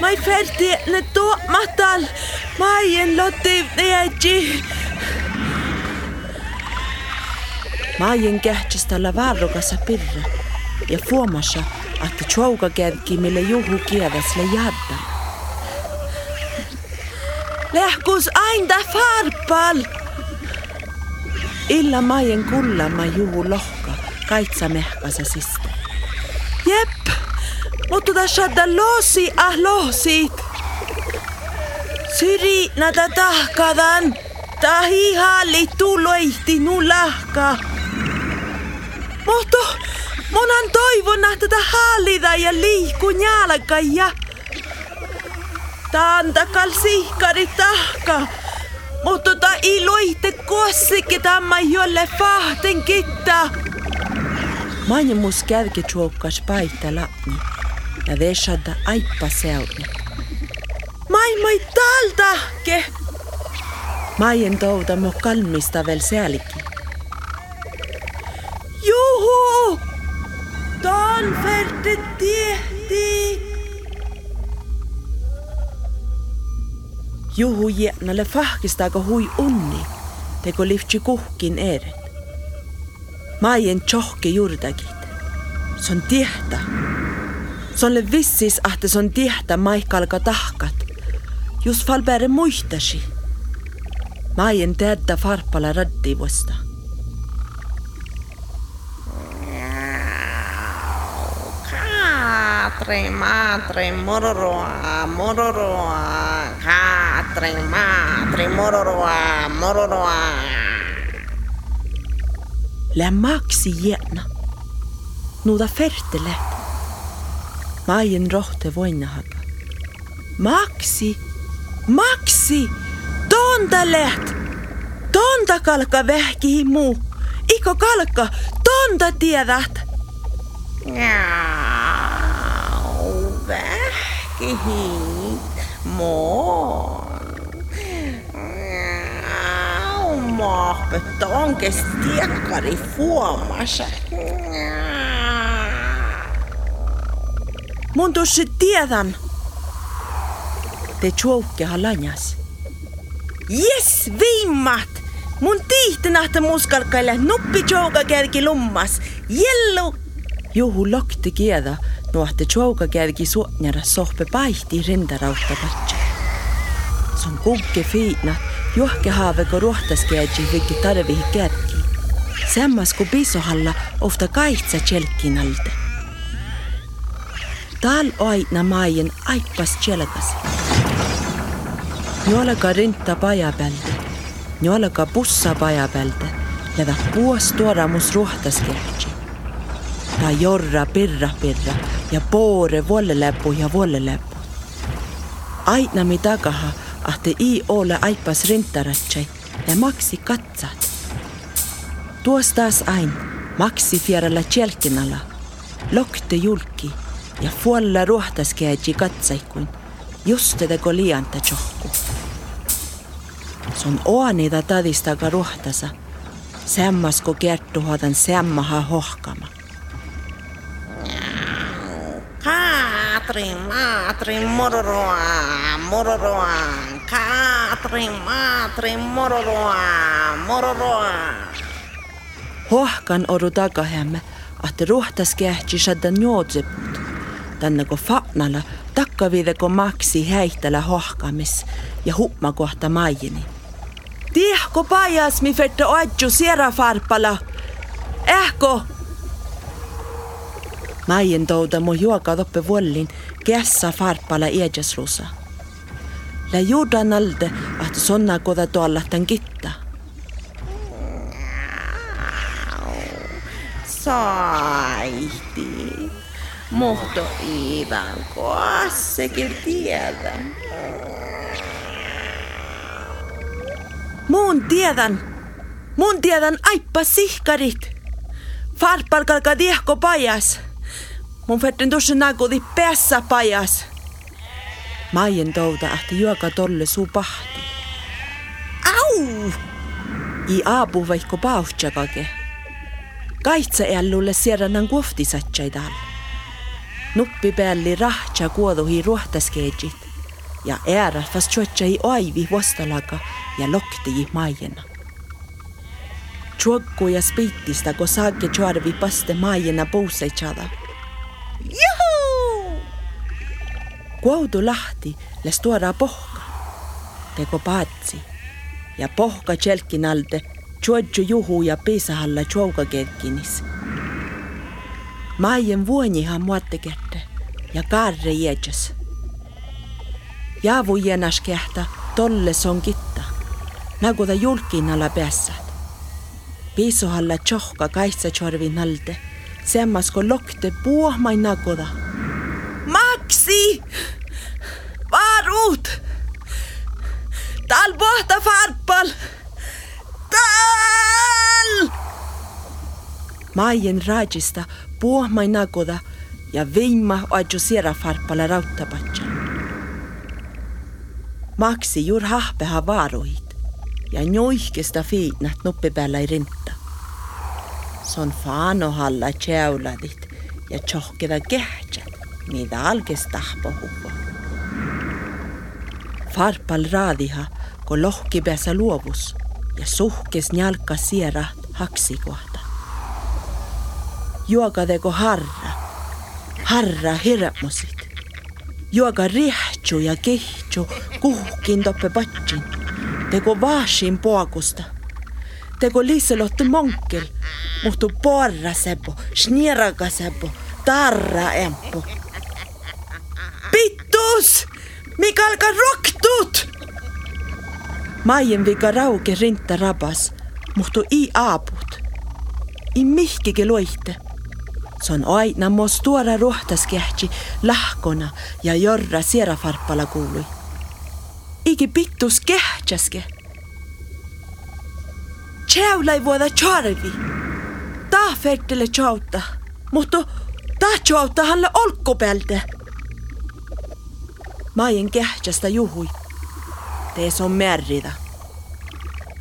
Mä ne tuomatal. Mä en lotti neäji. Mä en kähtsästä olla varrukassa pirra. Ja fuomassa, että chouka kävki mille juhu kiedäsle jadda. Lähkus ainda farpal. Illa maien kullama juhu lohka, kaitsa mehkasa sistä. Jep, mutta tässä losi ah losit. Syri nata tahkadan. Tahi halli tuloihti nu lahka. Mutta monan toivon, että tätä hallita ja liikku jalka ja Tantakal sihkari tahka. Mutta ta iloitte kossikin tämä jolle fahten kitta. Mainimus kävke chuokkas paita lapni ja vesada aippa seudni. Maailmai taltahke. Maien touda mo kalmista veel sealiki. Don ferte tehti. Juhu jänalle fahkistaako hui unni, teko liftsi kuhkin eret. Maien tjohke juurdagit. Se on tiehtä. Se on le vissis, että se on tiehtä maikkalka tahkat. Just fall bäre muistasi. Maien teadda farpala raddivosta. Katri, matri, mororoa, mororoa. Katri, matri, mororoa, mororoa. Lä maksi jäna. Nuuda fertele. Maien rohte voinnahaga. Maksi! Maksi! Tonta läht! Tonta kalka vähki muu. Iko kalka, tonta tiedät. Jau, tillbaka hit morgon. Maapet onkin tiekkari fuomassa. Mun tuossa tiedän. Te tjoukkeha lanjas. Yes, viimmat! Mun tihti nähtä muskalkaille nuppi tjouka kerki lummas. Jellu! Juhu lokti kiedä. Nuohte tjouka kärki suotnjara sohpe paihti rindarautta patsa. Se on kukki fiina, juhke haaveko ruohtaskeedji vikki tarvihi kärki. Semmas ku pisohalla ofta kaitsa tjelkkinalde. Tal aina maien aippas tjelkas. Nuolaga rinta paja pealde, nuolaga bussa paja pealde, levä puos tuoramus ruohtaskeedji. Ta jorra pirra pirra ja poore vuolleläpu ja vuolleläpu. Aina mi tagaha, ahte i ole aippas rintaratsai ja maksi katsat. Tuos taas ain, maksi fieralla tjelkinalla, lokte julki ja fuolla ruohtaskeedji katsaikuin, just teda lianta tjohku. Se on oanida tadistaga ruohtasa, semmas kun kerttuhodan semmaha hohkama. Katrin, Matrin, Mororoa, Mororoa, Katrin, Matrin, Mororoa, Mororoa. Hohkan oru takahemme, ahti ruhtas kehti saddan njootsiput. Tänne kun fatnalla takkaviide kun maksi häihtälä hohkamis ja hupma kohta maijini. Tiehko pajas mi fette oadju sierafarpala. Ehko? Ähko! Maien touda mu juoka toppe vuollin kässä farpala iedjaslusa. Lä juudan alde, ahte sonna koda tuolla tän kitta. Saihti. Mohto Iivan koassekin tiedä. Mun tiedän. Mun tiedän aippa sihkarit. Farpalkalka tiehko pajas. Mun färten tuossa nagodi päässä pajas. Maien touda ahti juoka tolle suu pahti. Au! I aapu vaikko pauhtsakake. Kaitse ällulle sierranan kuoftisatsai tal. Nuppi päälli rahtsa kuoduhi ruohtaskeetsit ja äärät vast tjuotsai aivi vastalaga ja lokti maiena. Chuokku ja spiittista, kun saakki chuarvi paste maiena puuseitsada. Juhu! Kuoutu lahti les tuoda pohka. Teko paatsi. Ja pohka tjelkin alde chuodju juhu ja piisahalla chuouka kerkinis. Maien vuonihan muottekette ja kaarre jäädjös. Jaavu jänas kehtä tolle son kitta. Nagu ta julkinalla päässä. Piisohalla tjohka kaitsa chorvin alde. Semmas kun lokte puohmai nagoda. Maksi! Varut! Tal pohta farpal! Tal! Maien rajista puohmai nagoda ja veimma adju siera farpala rauttapatsa. Maksi juur hahpeha vaaruhit ja njoihkesta fiitnat nuppi päällä ei rinta. Son faano halla tjäuladit ja tjohkeda kehtsät, mitä alkes tahpo huvo. Farpal raadiha, kun lohki päässä luovus ja suhkes njalka siera haksi kohta. Juokadeko harra, harra hirmusit. Juoka rihtsu ja kehtsu kuhkin toppe patsin. Teko vaasin poakusta. Teko Liselotte Monkel, muhtu porra seppo, snieraka seppo, tarra empo. Pittus! Mikä alkaa roktut! Maien vika rauke rinta rabas, muhtu i aaput. I mihkike loihte. Se on aina mos tuora ruohtaskehtsi lahkona ja jorra sierafarppala kuului. Iki pittus kehtsäske. Tjävla voida charvi. Tää fertele tjauta. Mutta tää tjauta halle olkkopelte. Maien kehtsästä juhui. Tees on märrida.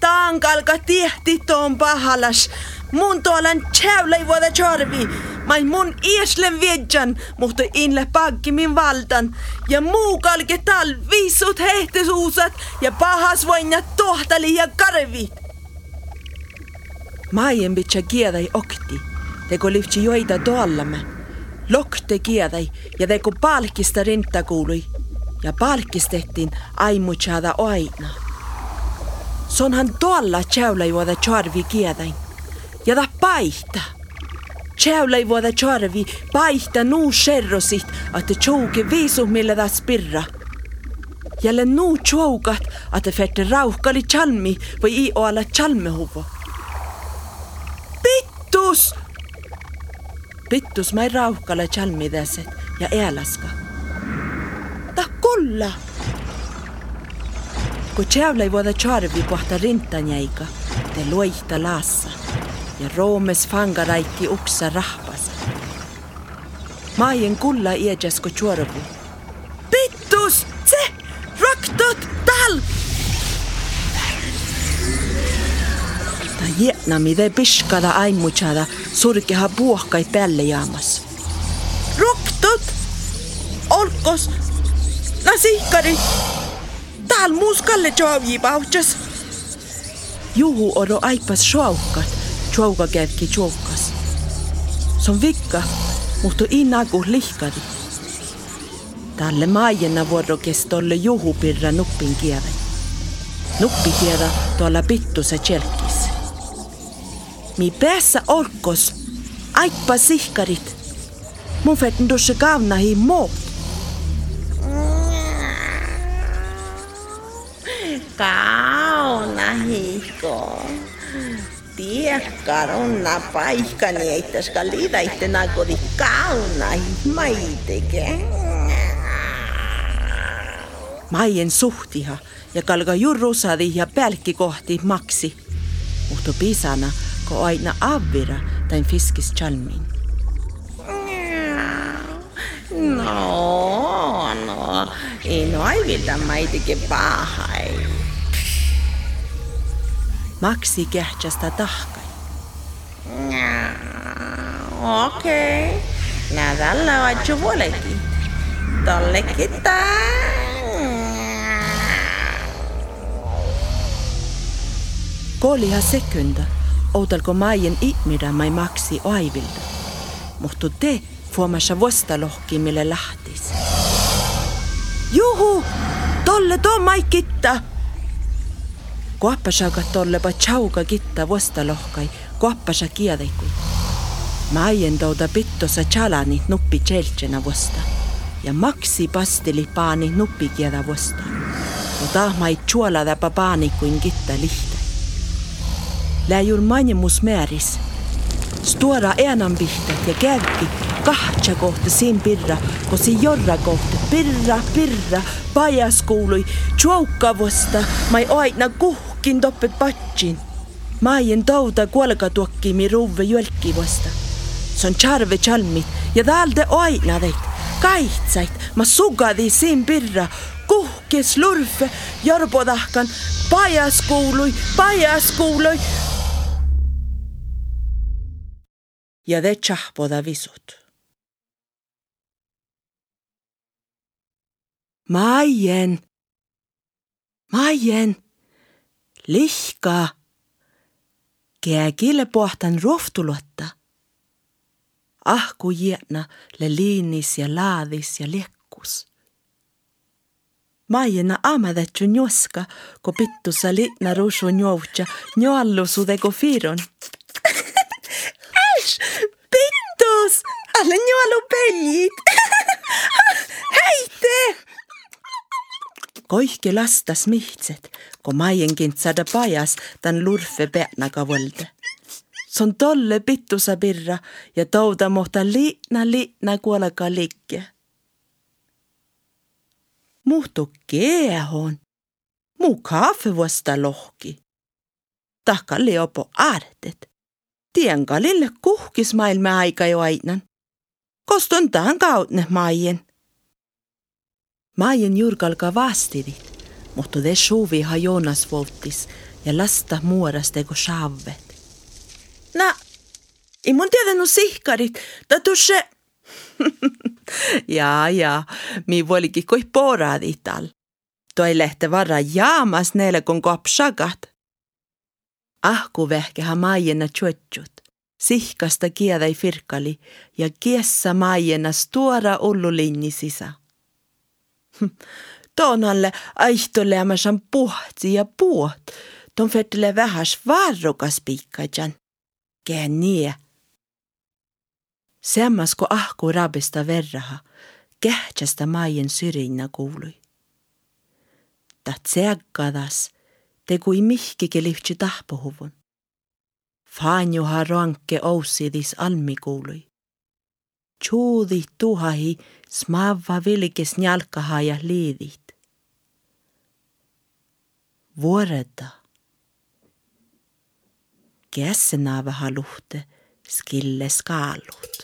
Tankalka tiehti tuon pahalas. Mun tuolan tjävla ei voida charvi. Mai mun ieslen viedjan, mutta inle pakki min valtan. Ja muu kalke tal viisut hehtesuusat ja pahas voinjat tohtali ja karvit. Maien bitsa kiedai okti. Teko lyftsi joita tuollamme. Lokte kiedai ja teko palkista rinta kuului. Ja palkis tehtiin aimutsada aina. Sonhan tuolla tjäulä juoda charvi kiedai. Ja ta paihta. Tjäulä voida charvi paihta nuu sherrosit, että tjouke viisu millä ta spirra. Jälle nuu tjoukat, että fette rauhkali chalmi voi i olla chalmehuvo. Pittus! Pittus mai rauhkalla chalmideset ja eläska. Ta kulla! Kun tjäulä ei voida charvi pohta rintanjäika, te loihta laassa ja roomes fangaraikki uksa rahpasa. Maien kulla iedjasko chuorvu. Vietnami de piskada aimuchada surkeha puohkai pälle jaamas. Ruktut! Olkos! Nasihkari! Tal muskalle joavji pauchas. Juhu oro aipas shoukat, chauka kevki chaukas. Son vikka, mutta inaku lihkadi. Tälle maajena vuorokestolle juhu pirra nuppin kieven. Nuppi tuolla pittu se tjelkki. Mi päässä orkos, aippa sihkarit. Mun fetten tuossa kaunahi muut. Kauna hihko. Tiekkaronna paikkani eittäska liidaitte nagodi kauna maiteke. Maien suhtiha ja kalga jurrusadi ja pälkki kohti maksi. Mutta pisana, ko aina avvira tain fiskis chalmin. Oo, no, ei no aivilta maitike pahai. Maksi kähtsästä tahkai. Okei, okay. nää tällä on juolekin. Tollekin tää. Kooliha sekunda, outalko maien ihmida mai maksi aivilta. Mutta te fuomassa vostalohki mille lähtis. Juhu, tolle to mai kitta. Kuoppasaka tolle pa chauka kitta vostalohkai, kuoppasa kiedekui. Maien touda pittosa chalanit nuppi cheltsena vosta. Ja maksi pasteli paani nuppi kieda vosta. Mutta mai chuolada pa paani kuin kitta lihtä. Läjur manjemus määris. Stora enanbihtat ja kävki kahtsa kohta siin pirra, kosi jorra kohta pirra, pirra, pajas kuului tšaukavosta, mai aina kuhkin toppet patsin. Maien touda kuolkatuokkimi ruuve jölkivosta. Se on charve chalmit ja täältä aina teit, kaitsait, ma sugadi siin pirra, kuhkes lurfe, jorbodahkan, pajas kuului, pajas kuului. Ja te tšahpoda visut. Maien, Maien, lihka, keegile pohtan rohtulotta. Ahku jietna le liinis ja laadis ja lekkus. Maiena amadatju njoska, ko pittusa liitna ruusu njoutja, njoallusudego firon. Pittus, alle juolupellit. Heite! Koihke lastas mihtset, ko maienkin saada pajas tän lurfe peänaga võlde. Se on tolle pittusa pirra ja touda mohta liitna liitna kuolega liikke. Muhtu keehon. Muu kaafe vuosta lohki. Tahka leopo aartet. Tien kalille kuhkis maailma aika jo ainan. Kostun tähän kautne maien. Maien jurgalka vastidit, mutta te suuviha Joonas voltis ja lasta muoras teko saavet. Na, ei mun tiedänyt sihkarit, ta tusse... ja, ja, mi volikin koi poraadi tal. Toi lehte varra jaamas neile kun kopsagat. Ahku vehkeha maiena tjuetsut. Sihkasta kiedai firkali ja kiessä maiena stuora ullulinni sisä. Tonalle aihtolemasan puhtsi ja puot. Ton fettele vähäs varrukas piikkajan. Kään nie. Semmasko ahku rabista verraha, kähtsästä maien syrjinnä kuului. Ta tseaggadas, te kui mihkike lihtsi tahpohuvun. Fanjuha ranke ousidis almi kuului. Tjuudi tuhahi smava vilkes njalkaha ja liidit. Vuoreda. Kässenava haluhte skille skaalut.